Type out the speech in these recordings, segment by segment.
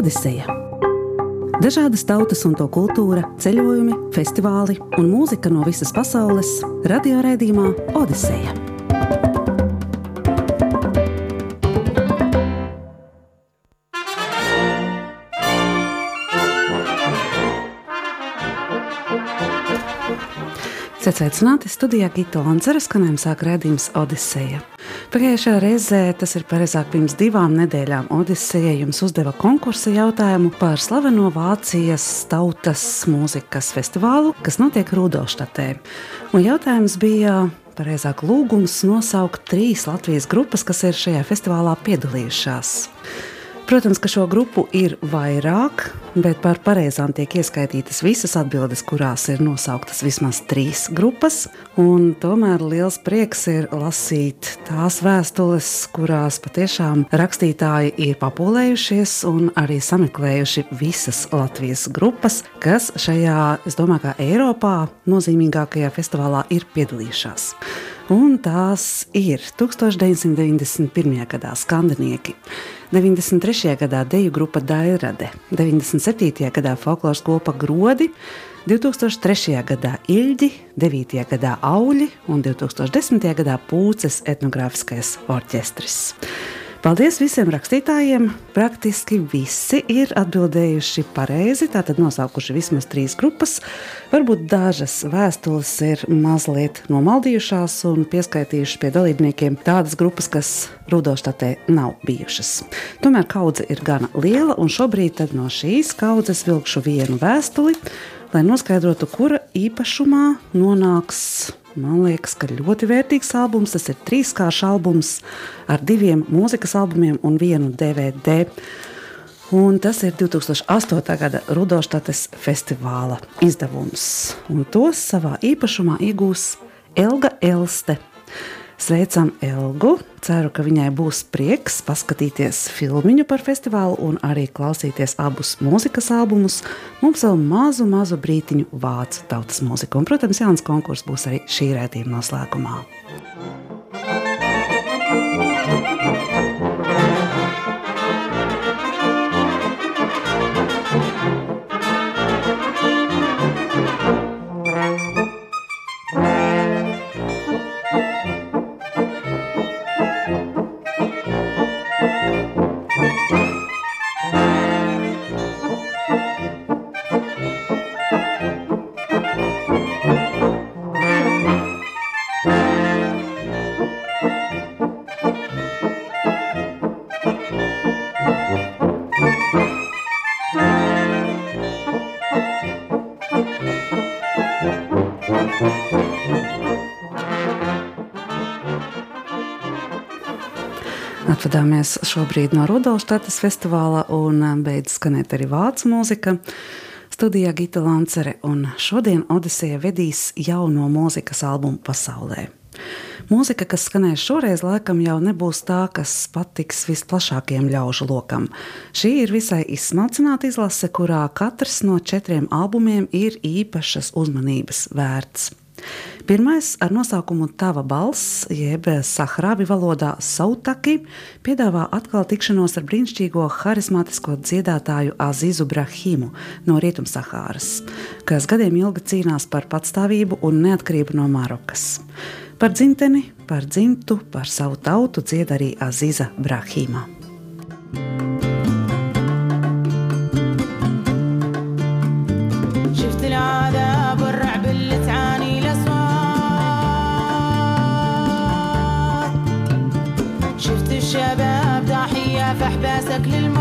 Odiseja. Dažādas tautas un to kultūra, ceļojumi, festivāli un mūzika no visas pasaules - radioraidījumā Odiseja. Sveicināti studijā Gita Lansera skanējuma sāk redzījums Odiseja. Pagājušajā reizē, tas ir pareizāk pirms divām nedēļām, Odiseja jums uzdeva konkursa jautājumu par slaveno Vācijas tautas mūzikas festivālu, kas notiek Rudolštatē. Un jautājums bija pareizāk lūgums nosaukt trīs Latvijas grupas, kas ir šajā festivālā piedalījušās. Protams, ka šo grupu ir vairāk, bet par pareizām tiek ieskaitītas visas atbildes, kurās ir nosauktas vismaz trīs grupas. Tomēr liels prieks ir lasīt tās vēstules, kurās patiešām rakstītāji ir papolējušies un arī sameklējuši visas Latvijas grupas, kas šajā, es domāju, kā Eiropā nozīmīgākajā festivālā ir piedalījušās. Un tās ir 1991. gadā skandinieki. 93. gadā deju grupa Dairade, 97. gadā folkloras kopa Grodi, 2003. gadā Ilģi, 9. gadā Auļi un 2010. gadā Pūces etnogrāfiskais orķestris. Paldies visiem rakstītājiem! Praktiski visi ir atbildējuši pareizi, tātad nosaukuši vismaz trīs grupas. Varbūt dažas vēstules ir mazliet nomaldījušās un pieskaitījušas pie dalībniekiem tādas grupas, kas Rudolštatē nav bijušas. Tomēr kaudze ir gana liela, un šobrīd no šīs kaudzes vilkšu vienu vēstuli, lai noskaidrotu, kura īpašumā nonāks Man liekas, ka ļoti vērtīgs albums. Tas ir trīskāršs albums ar diviem mūzikas albumiem un vienu DVD. Un tas ir 2008. gada Rudolštates festivāla izdevums. Un tos savā īpašumā iegūs Elga Elste. Sveicam Elgu! Ceru, ka viņai būs prieks paskatīties filmu par festivālu un arī klausīties abus mūzikas albumus. Mums vēl mazu, mazu brītiņu vācu tautas mūziku. Un, protams, jauns konkurss būs arī šī rētījuma noslēgumā. Atvadāmies šobrīd no Rudolštates festivāla un eh, beidz skanēt arī vācu mūzika. Studijā Gita Lancere un šodien Odiseja vedīs jauno mūzikas albumu pasaulē. Mūzika, kas skanēs šoreiz, laikam jau nebūs tā, kas patiks visplašākajam ļaužu lokam. Šī ir visai izsmalcināta izlase, kurā katrs no četriem albumiem ir īpašas uzmanības vērts. Pirmais ar nosaukumu Tava balss, jeb sahrābi valodā Sautaki, piedāvā atkal tikšanos ar brīnišķīgo harizmātisko dziedātāju Azizu Brahimu no Rietumsahāras, kas gadiem ilgi cīnās par patstāvību un neatkarību no Marokas. Par dzimteni, par dzimtu, par savu tautu dzied arī Aziza Brahima. كافح باسك للموت.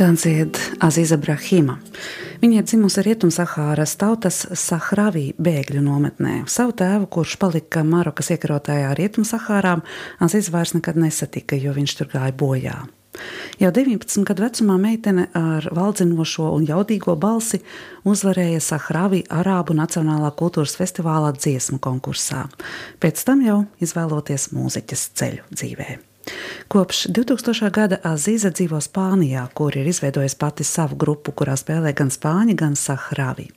Tā dzied Aziza Brahima. Viņa ir dzimusi Rietumsahāras tautas Sahravī bēgļu nometnē. Savu tēvu, kurš palika Marokas iekarotājā Rietumsahārā, Aziza vairs nekad nesatika, jo viņš tur gāja bojā. Jau 19 gadu vecumā meitene ar valdzinošo un jaudīgo balsi uzvarēja Sahravī Arābu Nacionālā kultūras festivālā dziesmu konkursā, pēc tam jau izvēloties mūziķas ceļu dzīvēm. Kopš 2000. gada Azīza dzīvo Spānijā, kur ir izveidojusi pati savu grupu, kurā spēlē gan spāņi, gan sahravi.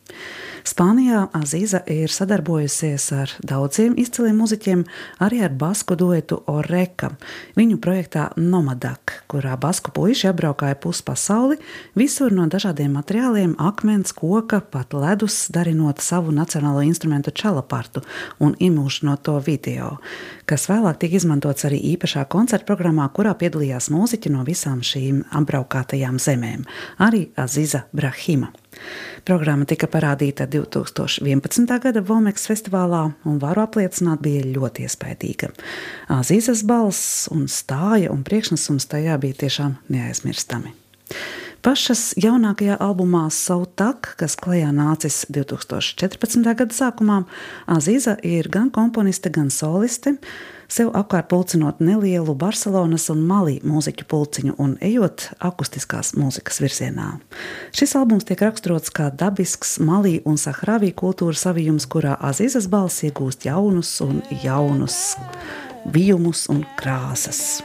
Spānijā Azīza ir sadarbojusies ar daudziem izciliem muzeķiem, arī ar basku duetu Oreka. Viņu projektā Nomadak, kurā basku puiši apbraukāja pusi pasauli, visur no dažādiem materiāliem, akmens, koka, pat ledus, darinot savu nacionālo instrumentu čalapartu un imūžinot to video, kas vēlāk tika izmantots arī īpašā koncerta programmā, kurā piedalījās mūziķi no visām šīm apbraukātajām zemēm, arī Aziza Brahima. Programma tika parādīta 2011. gada Volmeks festivālā un varu apliecināt bija ļoti iespaidīga. Azīzes balss un stāja un priekšnesums tajā bija tiešām neaizmirstami. Pašas jaunākajā albumā Sautak, kas klajā nācis 2014. gada sākumā, Azīza ir gan komponiste, gan soliste, sev apkārt pulcinot nelielu Barcelonas un Malī mūziķu pulciņu un ejot akustiskās mūzikas virzienā. Šis albums tiek raksturots kā dabisks Malī un Sahravī kultūras savijums, kurā Azīzes balss iegūst jaunus un jaunus vijumus un krāsas.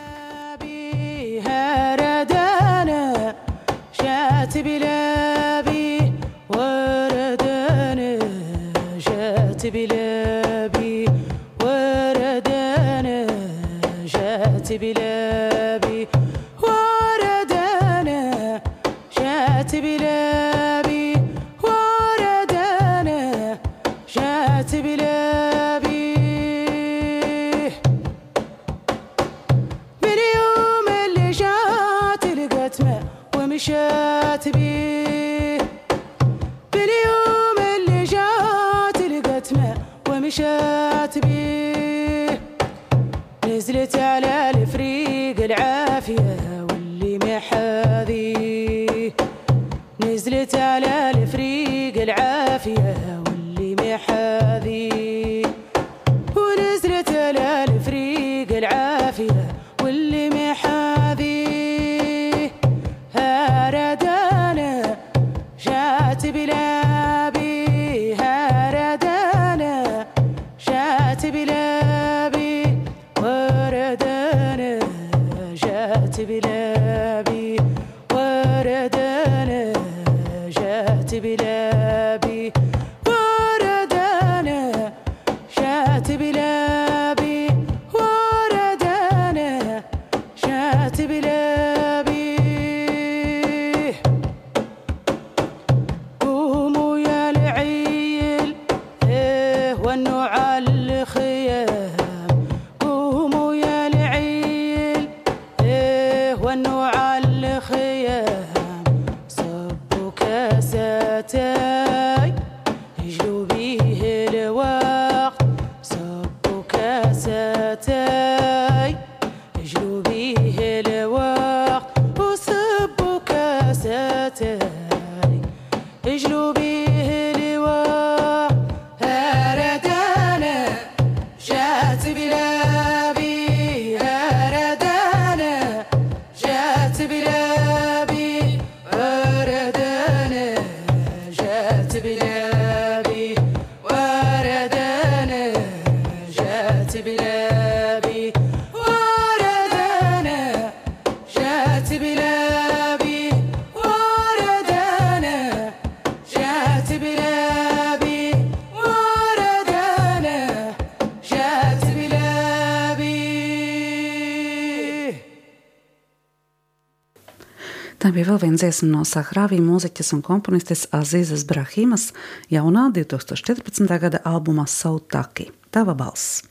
Bija vēl viena dziesma no Sahrāvī mūziķis un komponistes Azizas Brahimas jaunā 2014. gada albumā Sautaki – Tava balss.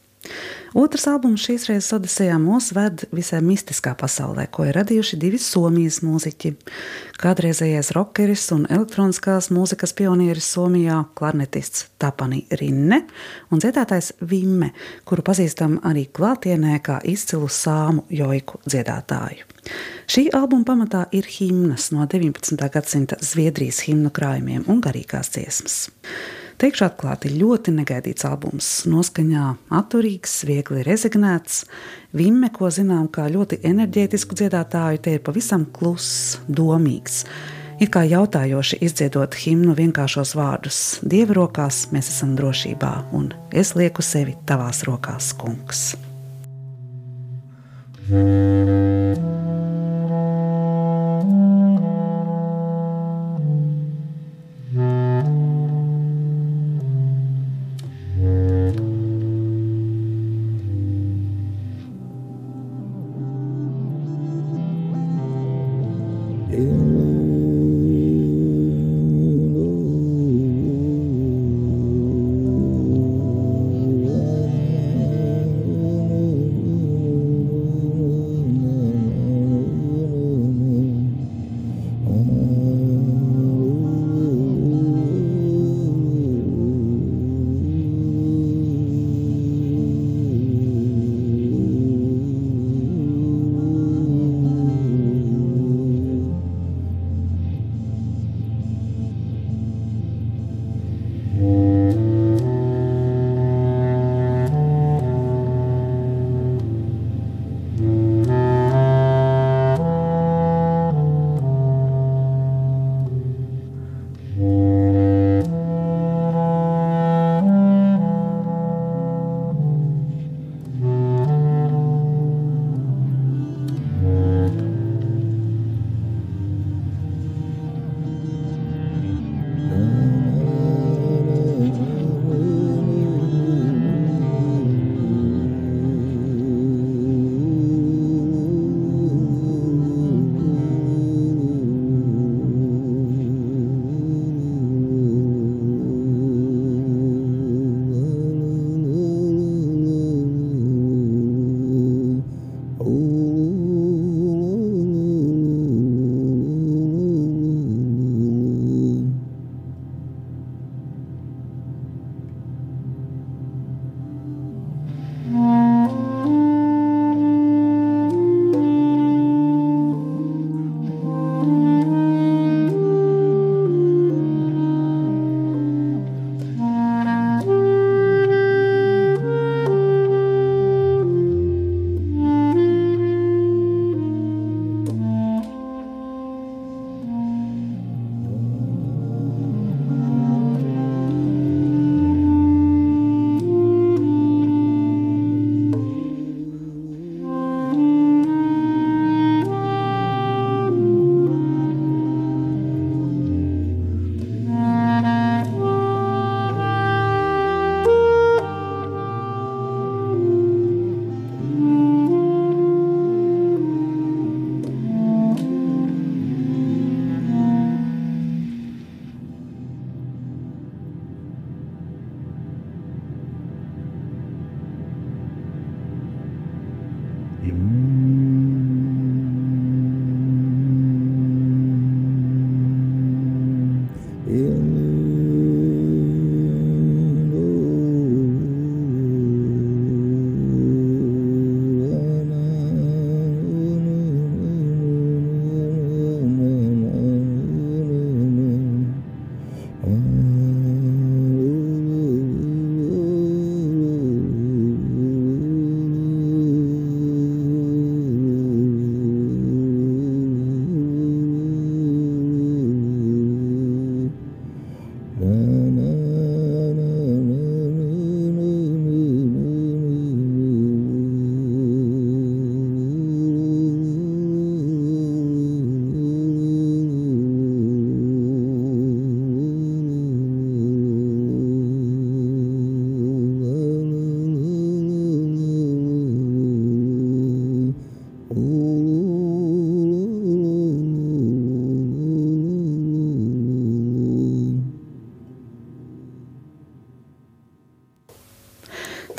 Otrs albums šīs reizes Odisejā mūs ved visai mistiskā pasaulē, ko ir radījuši divi Somijas mūziķi. Kādreizējais rockeris un elektroniskās mūzikas pionieris Somijā - klarnetists Tapani Rinne un dziedātājs Vimme, kuru pazīstam arī klātienē kā izcilu sāmu joiku dziedātāju. Šī albuma pamatā ir himnas no 19. gadsimta Zviedrijas himnu krājumiem un garīgās dziesmas. Teikšu atklāti, ļoti negaidīts albums. Noskaņā atturīgs, viegli rezignēts. Vimme, ko zinām kā ļoti enerģētisku dziedātāju, te ir pavisam kluss, domīgs. It kā jautājoši izdziedot himnu vienkāršos vārdus: Dieva rokās mēs esam drošībā, un es lieku sevi tavās rokās, kungs. thank you Bye.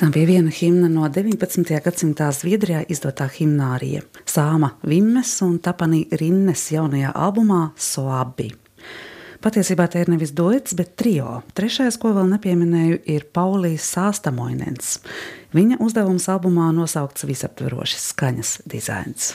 Tā bija viena himna no 19. gadsimta Zviedrijā izdotā himnārija Sāma Vimmes un Tapanī Rinnes jaunajā albumā Soabi. Patiesībā te ir nevis duets, bet trio. Trešais, ko vēl nepieminēju, ir Paulijas Sāstamoinens. Viņa uzdevums albumā nosaukts visaptverošs skaņas dizains.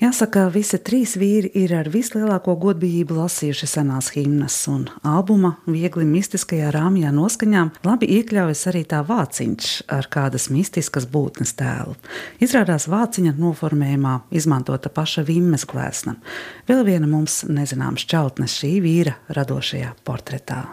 Jāsaka, visi trīs vīri ir ar vislielāko godbijību lasījuši senās himnas, un albuma viegli mistiskajā rāmjā noskaņām labi iekļaujas arī tā vāciņš ar kādas mistiskas būtnes tēlu. Izrādās vāciņa noformējumā izmantota paša vimmes glēsna. Vēl viena mums nezināma šķautne šī vīra radošajā portretā.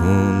moon.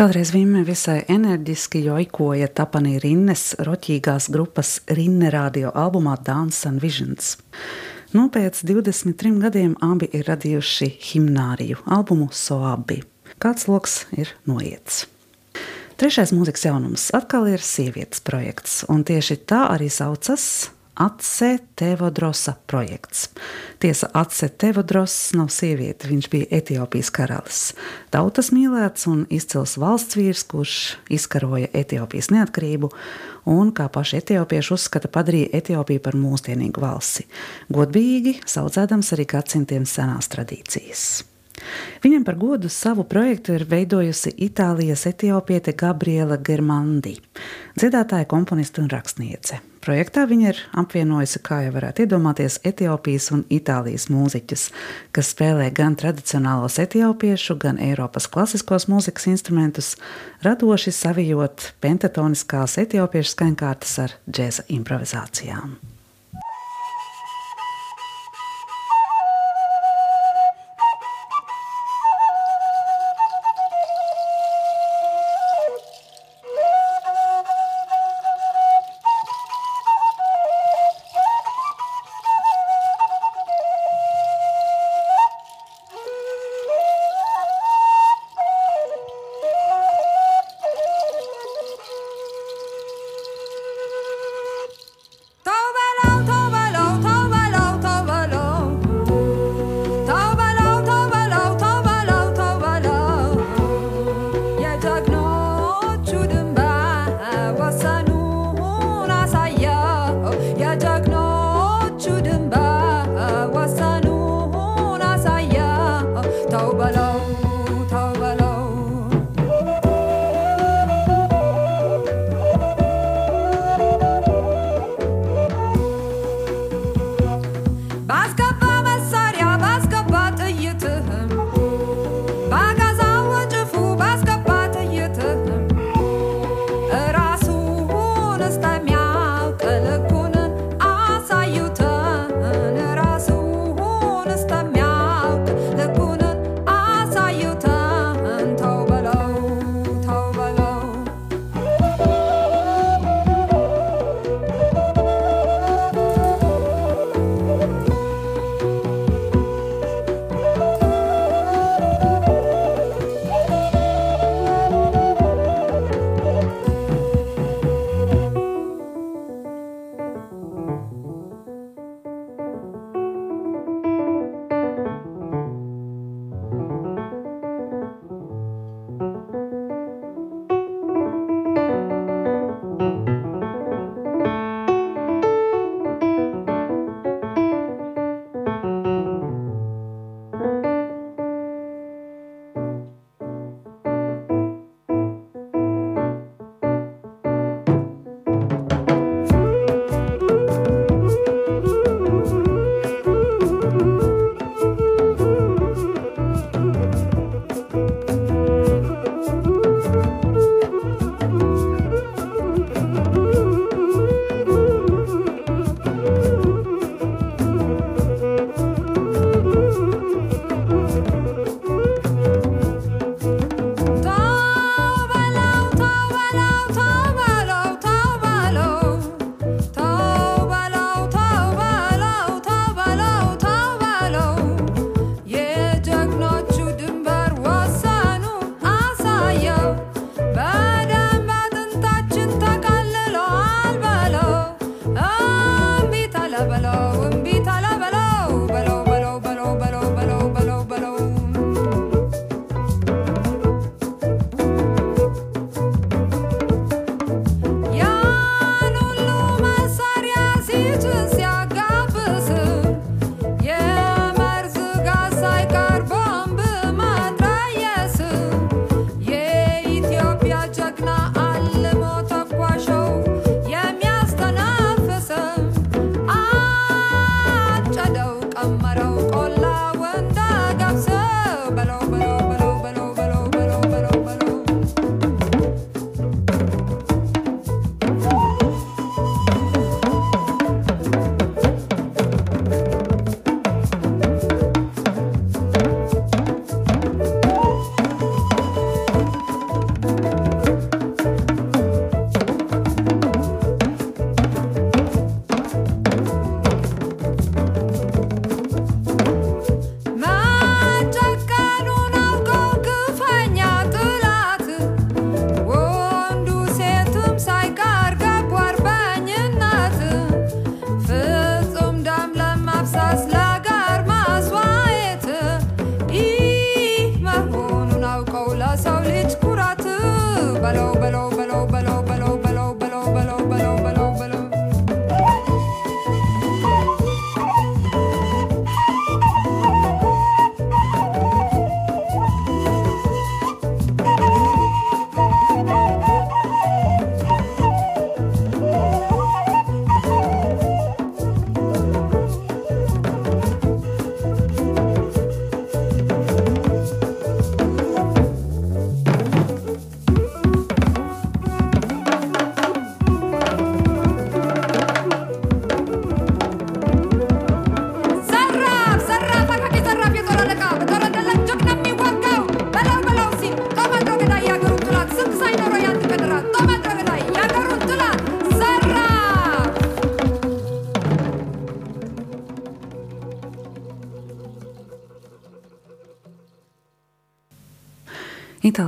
Kādreiz Vimē visai enerģiski joikoja Tapanī Rinnes roķīgās grupas Rinne radio albumā Dance and Visions. Nu, pēc 23 gadiem abi ir radījuši himnāriju albumu Soabi. Kāds loks ir noiets. Trešais mūzikas jaunums atkal ir sievietes projekts, un tieši tā arī saucas Atse Tevodrosa projekts. Tiesa, Atse Tevodross nav sieviete, viņš bija Etiopijas karalis. Tautas mīlēts un izcils valsts vīrs, kurš izkaroja Etiopijas neatkarību un, kā paši etiopieši uzskata, padarīja Etiopiju par mūsdienīgu valsti. Godbīgi saucēdams arī gadsimtiem senās tradīcijas. Viņam par godu savu projektu ir veidojusi Itālijas etiopiete Gabriela Germandi, dziedātāja, komponiste un rakstniece. Projektā viņa ir apvienojusi, kā jau varētu iedomāties, Etiopijas un Itālijas mūziķus, kas spēlē gan tradicionālos etiopiešu, gan Eiropas klasiskos mūzikas instrumentus, radoši savijot pentatoniskās etiopiešu skaņkārtas ar džēza improvizācijām.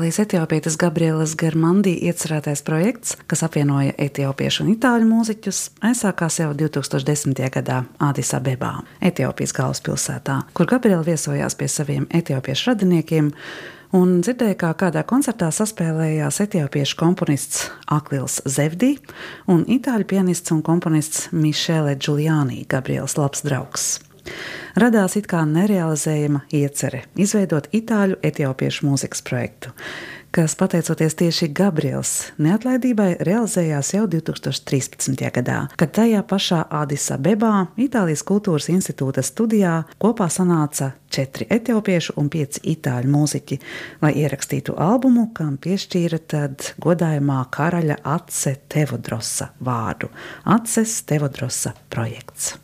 Itālijas etiopietes Gabrielas Germandī iecerētais projekts, kas apvienoja etiopiešu un itāļu mūziķus, aizsākās jau 2010. gadā Ādis Abebā, Etiopijas galvaspilsētā, kur Gabriela viesojās pie saviem etiopiešu radiniekiem. Un dzirdēju, kā kādā koncertā saspēlējās etiopiešu komponists Aklils Zevdī un itāļu pianists un komponists Mišele Giuliani, Gabrielas labs draugs. Radās it kā nerealizējama iecerē izveidot itāļu etiopiešu mūzikas projektu, kas pateicoties tieši Gabriels neatlaidībai realizējās jau 2013. gadā, kad tajā pašā Adisa Bebā, Itālijas kultūras institūta studijā, kopā sanāca četri etiopiešu un pieci itāļu mūziķi, lai ierakstītu albumu, kam piešķīra tad godājumā karaļa Atse Tevodrosa vārdu - Atses Tevodrosa projekts.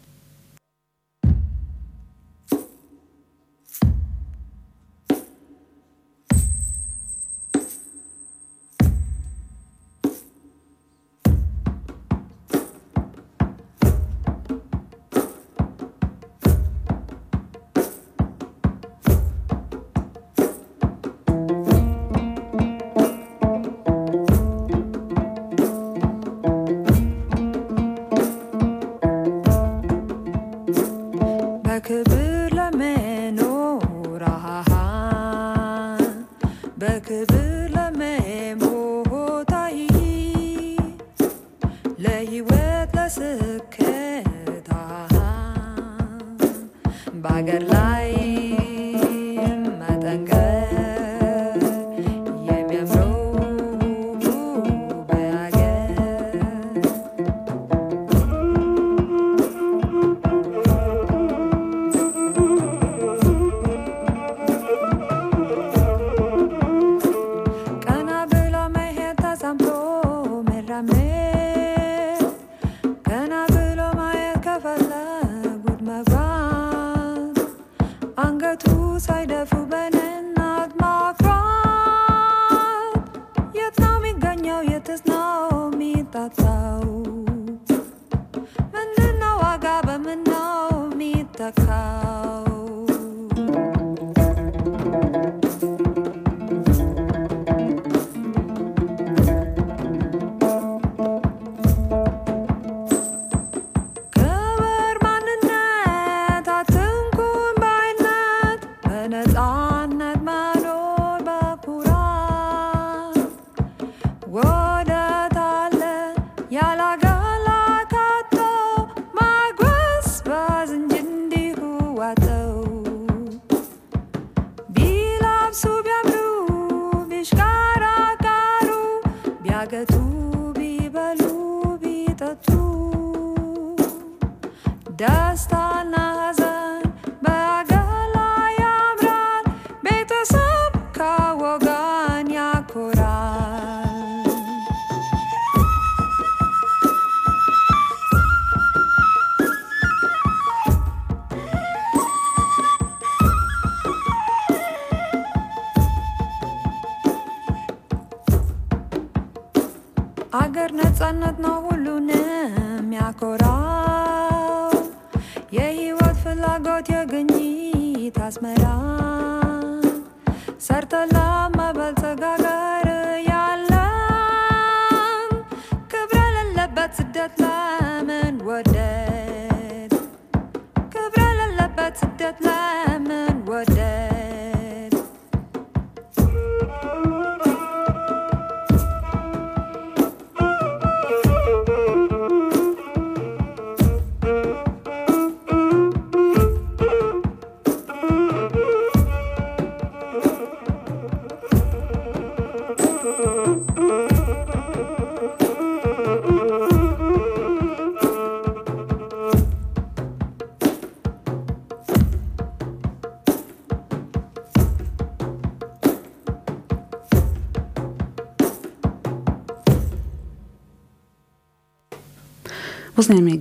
ነፃነት ነው ሁሉንም ያኮራው። የህይወት ፍላጎት የግኝት አስመራ። ሰርተ ለመበልጸግ አገር ያለም ክብረ ለለበት ስደት ለምን ወደድ ክብረ ለለበት ስደት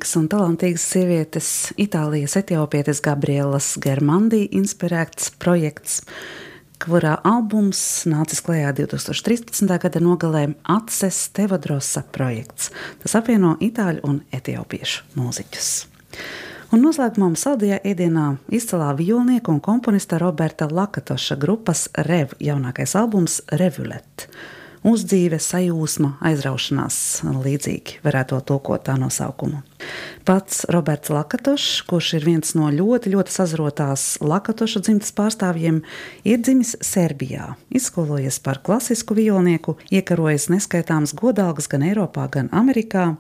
Uzņēmīgas un talantīgas sievietes, Itālijas etiopietes Gabrielas Germandī inspirēts projekts, kurā albums nācis klajā 2013. gada nogalē Atses Tevodrosa projekts. Tas apvieno itāļu un etiopiešu mūziķus. Un noslēgumā saldajā ēdienā izcilā violnieka un komponista Roberta Lakatoša grupas Rev jaunākais albums Revulet uzdzīve, sajūsma, aizraušanās, līdzīgi varētu tulkot tā nosaukumu. Pats Roberts Lakatošs, kurš ir viens no ļoti, ļoti sazrotās Lakatoša dzimtas pārstāvjiem, ir dzimis Serbijā, izskolojies par klasisku violnieku, iekarojis neskaitāmas godalgas gan Eiropā, gan Amerikā,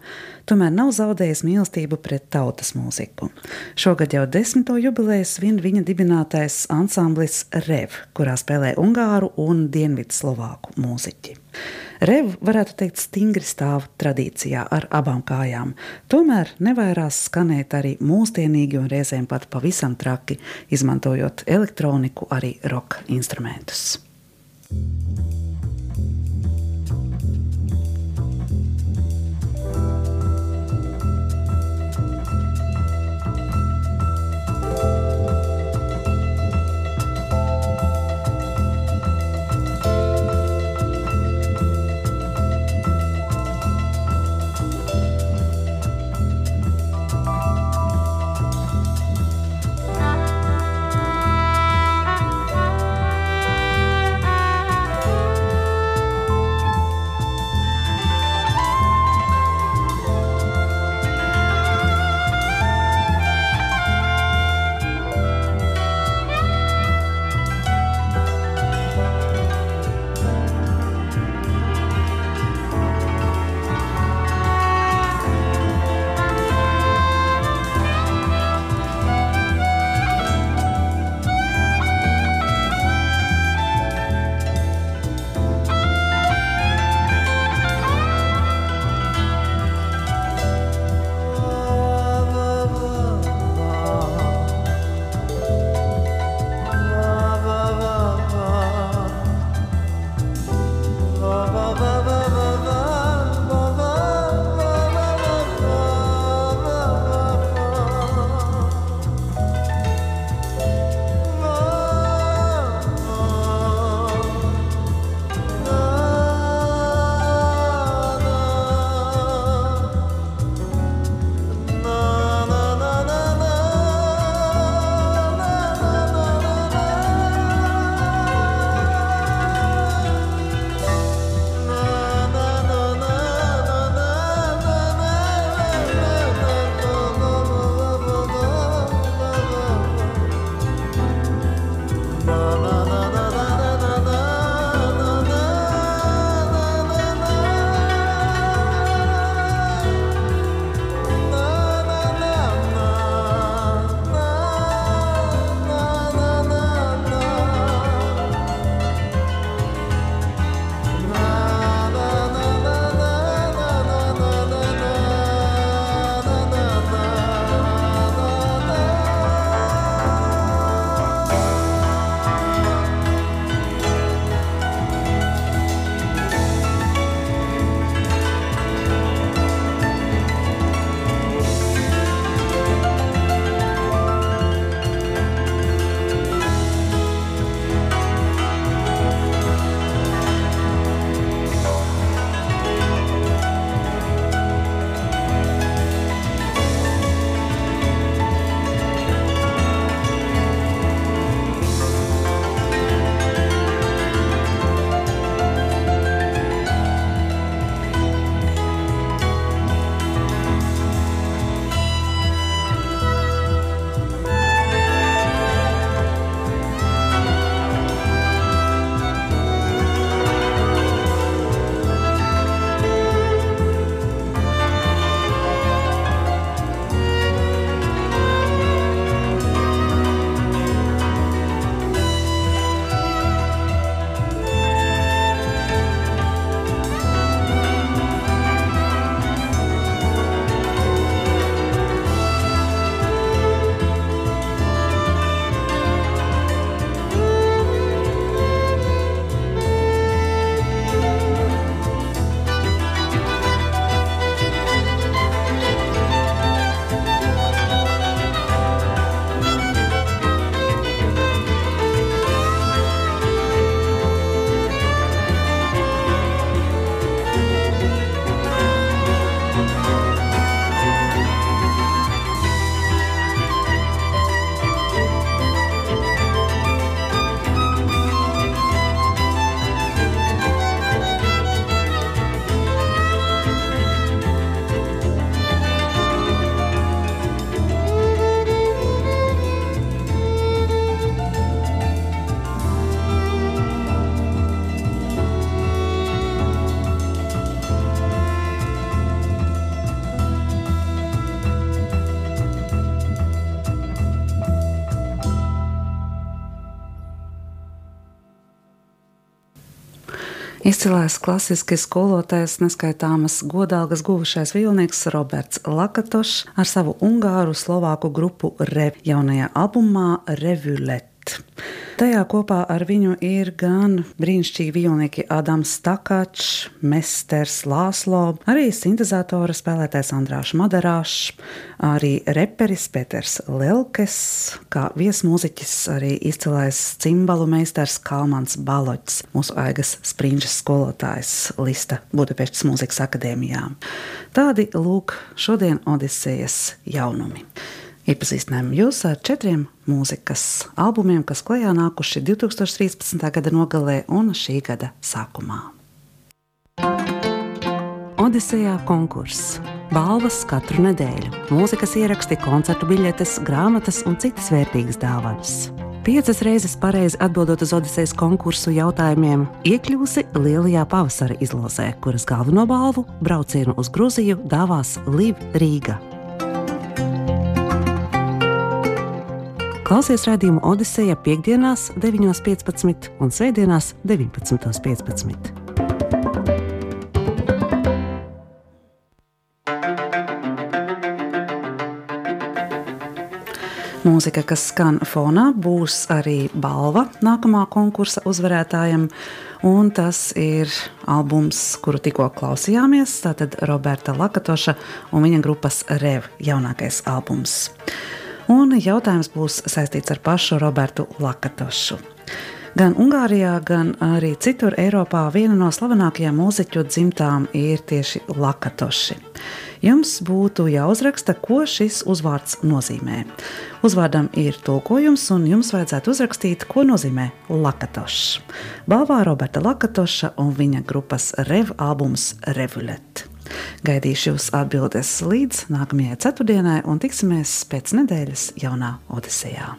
tomēr nav zaudējis mīlestību pret tautas mūziku. Šogad jau desmito jubilejas svin viņa dibinātais ansamblis Rev, kurā spēlē ungāru un dienvidslovāku mūziķi. Rev, varētu teikt, stingri stāv tradīcijā ar abām kājām. Tomēr nevairās skanēt arī mūsdienīgi un reizēm pat pavisam traki, izmantojot elektroniku, arī roka instrumentus. Izcilais klasiski skolotājs, neskaitāmas godalgas guvušais vilnieks Roberts Lakatošs ar savu ungāru slovāku grupu Rev jaunajā albumā Revulet. Tajā kopā ar viņu ir gan brīnišķīgi vilnieki Adams Stakačs, Mesters Lāslo, arī sintezatora spēlētājs Andrāšs Madarāšs, arī reperis Peters Lelkes, kā viesmūziķis arī izcilais cimbalu meistars Kalmans Baloķis, mūsu aigas sprinčas skolotājs Lista Budapeštas mūzikas akadēmijā. Tādi lūk šodien Odisejas jaunumi. Iepazīstinājām jūs ar četriem mūzikas albumiem, kas klajā nākuši 2013. gada nogalē un šī gada sākumā. Odisejā konkurss. Balvas katru nedēļu, mūzikas ieraksti, koncertu biļetes, grāmatas un citas vērtīgas dāvanas. Piecas reizes pareizi atbildot uz Odisejas konkursu jautājumiem, iekļūsi Lielajā pavasara izlozē, kuras galveno balvu braucienu uz Grūziju dāvās Liv Rīga. Klausies redzējumu Odiseja piekdienās, 9.15 un svētdienās, 19.15. Mūzika, kas skan fonā, būs arī balva nākamā konkursa uzvarētājam. Un tas ir albums, kuru tikko klausījāmies. Tātad Roberta Lakatoša un viņa grupas Rev jaunākais albums un jautājums būs saistīts ar pašu Robertu Lakatošu. Gan Ungārijā, gan arī citur Eiropā viena no slavenākajām mūziķu dzimtām ir tieši lakatoši. Jums būtu jāuzraksta, ko šis uzvārds nozīmē. Uzvārdam ir tulkojums, un jums vajadzētu uzrakstīt, ko nozīmē lakatošs. Balvā Roberta Lakatoša un viņa grupas rev albums Revulet. Gaidīšu jūs atbildes līdz nākamajai ceturtdienai un tiksimies pēc nedēļas jaunā Odisejā.